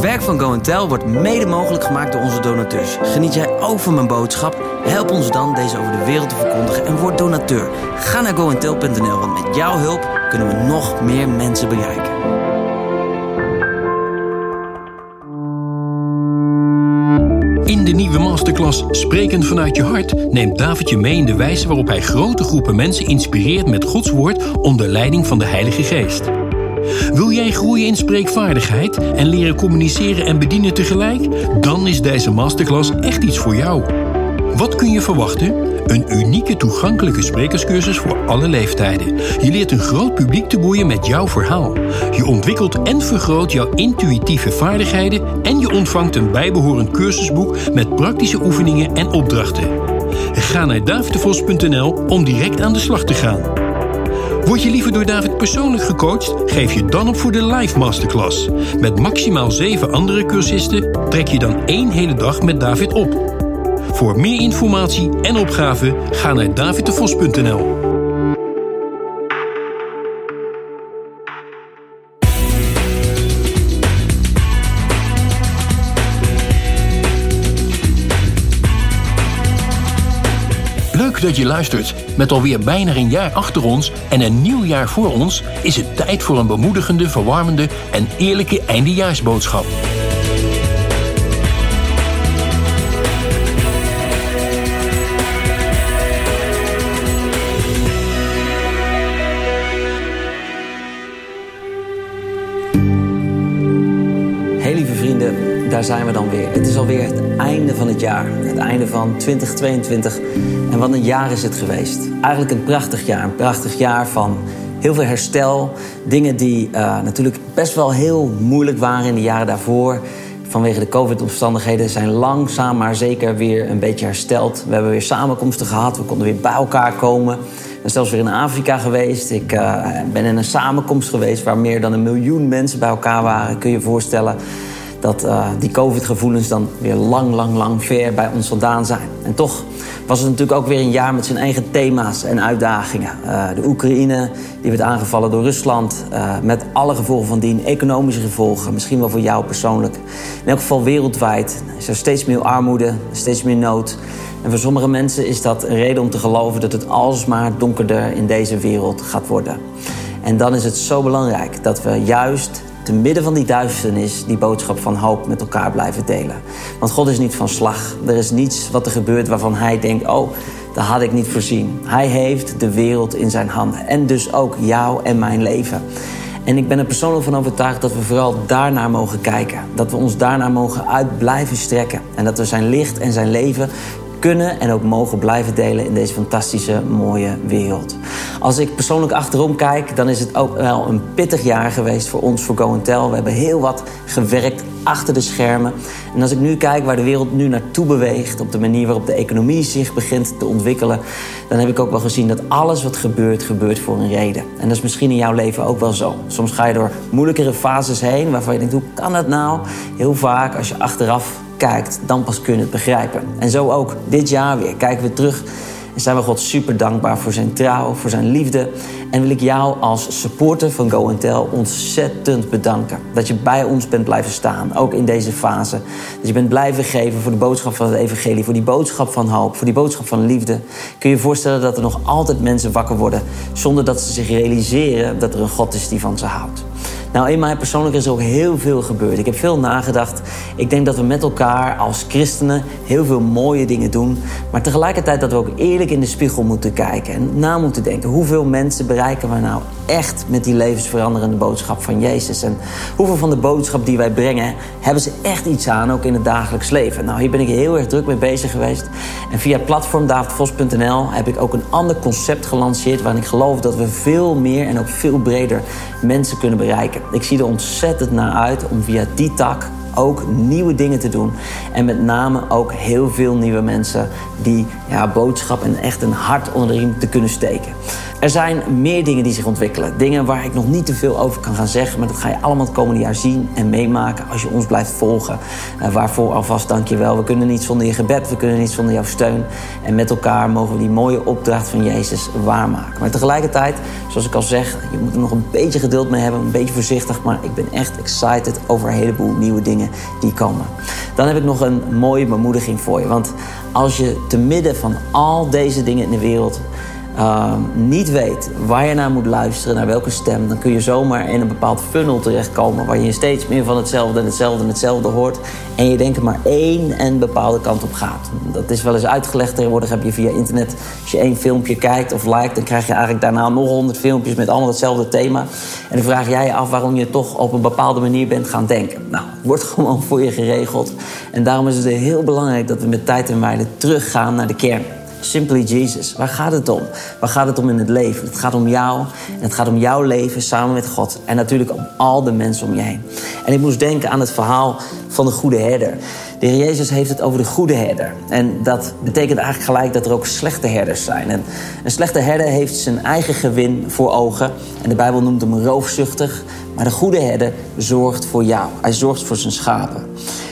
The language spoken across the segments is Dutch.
Het werk van Go Tel wordt mede mogelijk gemaakt door onze donateurs. Geniet jij ook van mijn boodschap? Help ons dan deze over de wereld te verkondigen en word donateur. Ga naar goentel.nl, want met jouw hulp kunnen we nog meer mensen bereiken. In de nieuwe masterclass Spreken vanuit je hart neemt David je mee in de wijze waarop hij grote groepen mensen inspireert met Gods woord onder leiding van de Heilige Geest. Wil jij groeien in spreekvaardigheid en leren communiceren en bedienen tegelijk? Dan is deze masterclass echt iets voor jou. Wat kun je verwachten? Een unieke toegankelijke sprekerscursus voor alle leeftijden. Je leert een groot publiek te boeien met jouw verhaal. Je ontwikkelt en vergroot jouw intuïtieve vaardigheden en je ontvangt een bijbehorend cursusboek met praktische oefeningen en opdrachten. Ga naar davidevos.nl om direct aan de slag te gaan. Word je liever door David persoonlijk gecoacht? Geef je dan op voor de live masterclass. Met maximaal 7 andere cursisten trek je dan één hele dag met David op. Voor meer informatie en opgave ga naar davidtevos.nl. Dat je luistert. Met alweer bijna een jaar achter ons en een nieuw jaar voor ons is het tijd voor een bemoedigende, verwarmende en eerlijke eindejaarsboodschap. Hey lieve vrienden, daar zijn we dan weer. Het is alweer het einde van het jaar. Het einde van 2022. En wat een jaar is het geweest. Eigenlijk een prachtig jaar. Een prachtig jaar van heel veel herstel. Dingen die uh, natuurlijk best wel heel moeilijk waren in de jaren daarvoor. Vanwege de COVID-omstandigheden zijn langzaam maar zeker weer een beetje hersteld. We hebben weer samenkomsten gehad. We konden weer bij elkaar komen. Ben zelfs weer in Afrika geweest. Ik uh, ben in een samenkomst geweest waar meer dan een miljoen mensen bij elkaar waren. Kun je je voorstellen dat uh, die COVID-gevoelens dan weer lang, lang, lang ver bij ons vandaan zijn. En toch was het natuurlijk ook weer een jaar met zijn eigen thema's en uitdagingen. Uh, de Oekraïne, die werd aangevallen door Rusland, uh, met alle gevolgen van dien, economische gevolgen, misschien wel voor jou persoonlijk. In elk geval wereldwijd is er steeds meer armoede, steeds meer nood. En voor sommige mensen is dat een reden om te geloven dat het alsmaar donkerder in deze wereld gaat worden. En dan is het zo belangrijk dat we juist te midden van die duisternis die boodschap van hoop met elkaar blijven delen. Want God is niet van slag. Er is niets wat er gebeurt waarvan Hij denkt: oh, dat had ik niet voorzien. Hij heeft de wereld in zijn handen. En dus ook jou en mijn leven. En ik ben er persoonlijk van overtuigd dat we vooral daarnaar mogen kijken. Dat we ons daarnaar mogen uit blijven strekken. En dat we zijn licht en zijn leven kunnen en ook mogen blijven delen in deze fantastische, mooie wereld. Als ik persoonlijk achterom kijk, dan is het ook wel een pittig jaar geweest voor ons, voor Go Tel. We hebben heel wat gewerkt achter de schermen. En als ik nu kijk waar de wereld nu naartoe beweegt, op de manier waarop de economie zich begint te ontwikkelen, dan heb ik ook wel gezien dat alles wat gebeurt, gebeurt voor een reden. En dat is misschien in jouw leven ook wel zo. Soms ga je door moeilijkere fases heen waarvan je denkt, hoe kan dat nou? Heel vaak als je achteraf dan pas kun je het begrijpen. En zo ook dit jaar weer. Kijken we terug en zijn we God super dankbaar voor zijn trouw, voor zijn liefde. En wil ik jou als supporter van Go Tel ontzettend bedanken. Dat je bij ons bent blijven staan, ook in deze fase. Dat je bent blijven geven voor de boodschap van het evangelie, voor die boodschap van hoop, voor die boodschap van liefde. Kun je je voorstellen dat er nog altijd mensen wakker worden zonder dat ze zich realiseren dat er een God is die van ze houdt. Nou, in mij persoonlijk is er ook heel veel gebeurd. Ik heb veel nagedacht. Ik denk dat we met elkaar als christenen heel veel mooie dingen doen. Maar tegelijkertijd dat we ook eerlijk in de spiegel moeten kijken. En na moeten denken. Hoeveel mensen bereiken we nou echt met die levensveranderende boodschap van Jezus? En hoeveel van de boodschap die wij brengen, hebben ze echt iets aan, ook in het dagelijks leven? Nou, hier ben ik heel erg druk mee bezig geweest. En via platform davidvos.nl heb ik ook een ander concept gelanceerd... waarin ik geloof dat we veel meer en ook veel breder mensen kunnen bereiken. Ik zie er ontzettend naar uit om via die tak ook nieuwe dingen te doen. En met name ook heel veel nieuwe mensen die ja, boodschap en echt een hart onder de riem te kunnen steken. Er zijn meer dingen die zich ontwikkelen. Dingen waar ik nog niet te veel over kan gaan zeggen. Maar dat ga je allemaal het komende jaar zien en meemaken als je ons blijft volgen. Uh, waarvoor alvast dank je wel. We kunnen niet zonder je gebed, we kunnen niet zonder jouw steun. En met elkaar mogen we die mooie opdracht van Jezus waarmaken. Maar tegelijkertijd, zoals ik al zeg, je moet er nog een beetje geduld mee hebben. Een beetje voorzichtig. Maar ik ben echt excited over een heleboel nieuwe dingen die komen. Dan heb ik nog een mooie bemoediging voor je. Want als je te midden van al deze dingen in de wereld uh, niet weet waar je naar moet luisteren, naar welke stem, dan kun je zomaar in een bepaald funnel terechtkomen waar je steeds meer van hetzelfde en hetzelfde en hetzelfde hoort. En je denkt maar één en bepaalde kant op gaat. Dat is wel eens uitgelegd. Tegenwoordig heb je via internet, als je één filmpje kijkt of liked, dan krijg je eigenlijk daarna nog honderd filmpjes met allemaal hetzelfde thema. En dan vraag jij je af waarom je toch op een bepaalde manier bent gaan denken. Nou, het wordt gewoon voor je geregeld. En daarom is het heel belangrijk dat we met tijd en waarde teruggaan naar de kern. Simply Jesus. Waar gaat het om? Waar gaat het om in het leven? Het gaat om jou. En het gaat om jouw leven samen met God. En natuurlijk om al de mensen om je heen. En ik moest denken aan het verhaal van de goede herder. De Heer Jezus heeft het over de goede herder. En dat betekent eigenlijk gelijk dat er ook slechte herders zijn. En een slechte herder heeft zijn eigen gewin voor ogen. En de Bijbel noemt hem roofzuchtig. Maar de goede herder zorgt voor jou. Hij zorgt voor zijn schapen.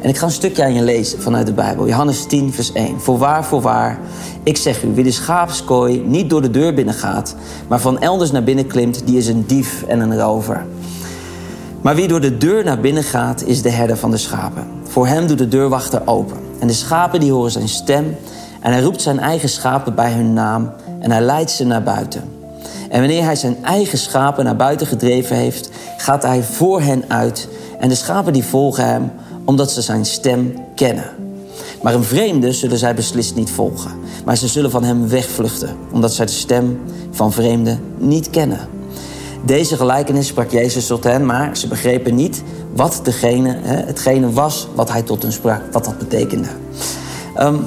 En ik ga een stukje aan je lezen vanuit de Bijbel. Johannes 10, vers 1. Voorwaar, voorwaar, ik zeg u, wie de schaapskooi niet door de deur binnengaat, maar van elders naar binnen klimt, die is een dief en een rover. Maar wie door de deur naar binnen gaat, is de herder van de schapen. Voor hem doet de deurwachter open. En de schapen die horen zijn stem. En hij roept zijn eigen schapen bij hun naam en hij leidt ze naar buiten. En wanneer hij zijn eigen schapen naar buiten gedreven heeft, gaat hij voor hen uit. En de schapen die volgen hem, omdat ze zijn stem kennen. Maar een vreemde zullen zij beslist niet volgen. Maar ze zullen van hem wegvluchten, omdat zij de stem van vreemden niet kennen. Deze gelijkenis sprak Jezus tot hen, maar ze begrepen niet wat degene, hetgene was wat hij tot hen sprak, wat dat betekende. Um,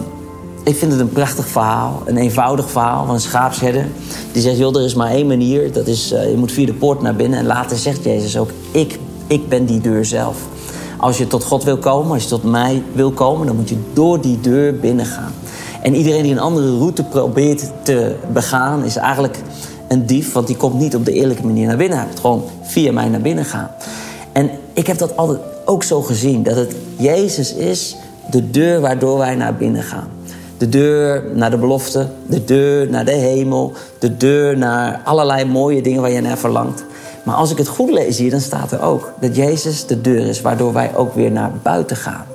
ik vind het een prachtig verhaal, een eenvoudig verhaal van een schaapsherder. Die zegt, joh, er is maar één manier, dat is, uh, je moet via de poort naar binnen. En later zegt Jezus ook, ik, ik ben die deur zelf. Als je tot God wil komen, als je tot mij wil komen, dan moet je door die deur binnen gaan. En iedereen die een andere route probeert te begaan, is eigenlijk een dief, want die komt niet op de eerlijke manier naar binnen. Hij moet gewoon via mij naar binnen gaan. En ik heb dat altijd ook zo gezien, dat het Jezus is de deur waardoor wij naar binnen gaan. De deur naar de belofte, de deur naar de hemel, de deur naar allerlei mooie dingen waar je naar verlangt. Maar als ik het goed lees hier, dan staat er ook dat Jezus de deur is waardoor wij ook weer naar buiten gaan.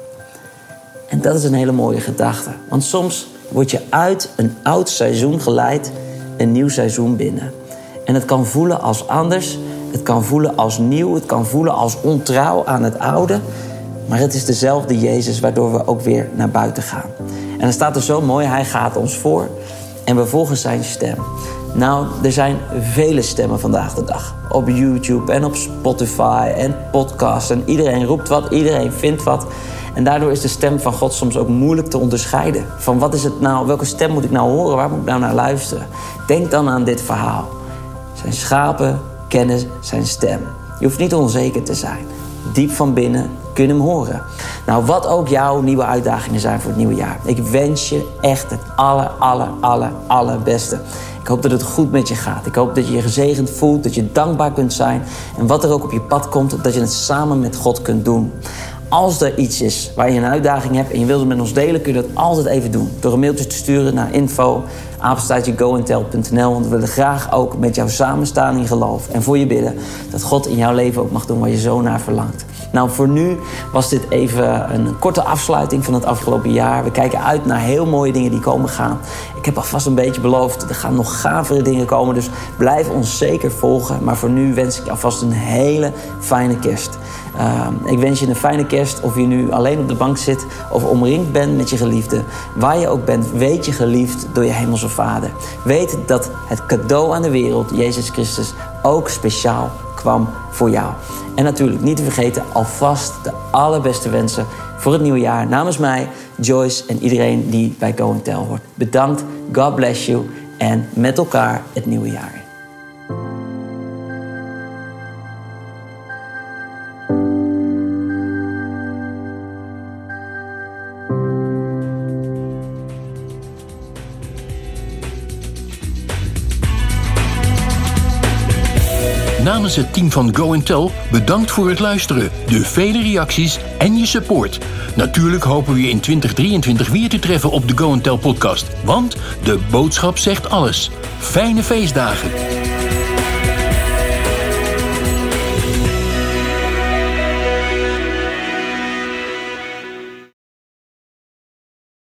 En dat is een hele mooie gedachte. Want soms word je uit een oud seizoen geleid, een nieuw seizoen binnen. En het kan voelen als anders, het kan voelen als nieuw, het kan voelen als ontrouw aan het oude. Maar het is dezelfde Jezus waardoor we ook weer naar buiten gaan. En dan staat er zo mooi, hij gaat ons voor en we volgen zijn stem. Nou, er zijn vele stemmen vandaag de dag. Op YouTube en op Spotify en podcasts. En iedereen roept wat, iedereen vindt wat. En daardoor is de stem van God soms ook moeilijk te onderscheiden. Van wat is het nou, welke stem moet ik nou horen, waar moet ik nou naar luisteren? Denk dan aan dit verhaal. Zijn schapen kennen zijn stem. Je hoeft niet onzeker te zijn. Diep van binnen kun je hem horen. Nou, wat ook jouw nieuwe uitdagingen zijn voor het nieuwe jaar. Ik wens je echt het aller, aller, aller, allerbeste. Ik hoop dat het goed met je gaat. Ik hoop dat je je gezegend voelt, dat je dankbaar kunt zijn. En wat er ook op je pad komt, dat je het samen met God kunt doen. Als er iets is waar je een uitdaging hebt en je wilt het met ons delen, kun je dat altijd even doen. Door een mailtje te sturen naar info. Want we willen graag ook met jou samenstaan in geloof. En voor je bidden dat God in jouw leven ook mag doen waar je zo naar verlangt. Nou, voor nu was dit even een korte afsluiting van het afgelopen jaar. We kijken uit naar heel mooie dingen die komen gaan. Ik heb alvast een beetje beloofd, er gaan nog gavere dingen komen. Dus blijf ons zeker volgen. Maar voor nu wens ik je alvast een hele fijne kerst. Uh, ik wens je een fijne kerst. Of je nu alleen op de bank zit of omringd bent met je geliefde. Waar je ook bent, weet je geliefd door je hemelse Vader. Weet dat het cadeau aan de wereld, Jezus Christus, ook speciaal kwam voor jou. En natuurlijk niet te vergeten alvast de allerbeste wensen voor het nieuwe jaar. Namens mij, Joyce en iedereen die bij Go Tell hoort. Bedankt, God bless you en met elkaar het nieuwe jaar. Het team van Go Tell bedankt voor het luisteren, de vele reacties en je support. Natuurlijk hopen we je in 2023 weer te treffen op de Go Tell podcast, want de boodschap zegt alles. Fijne feestdagen!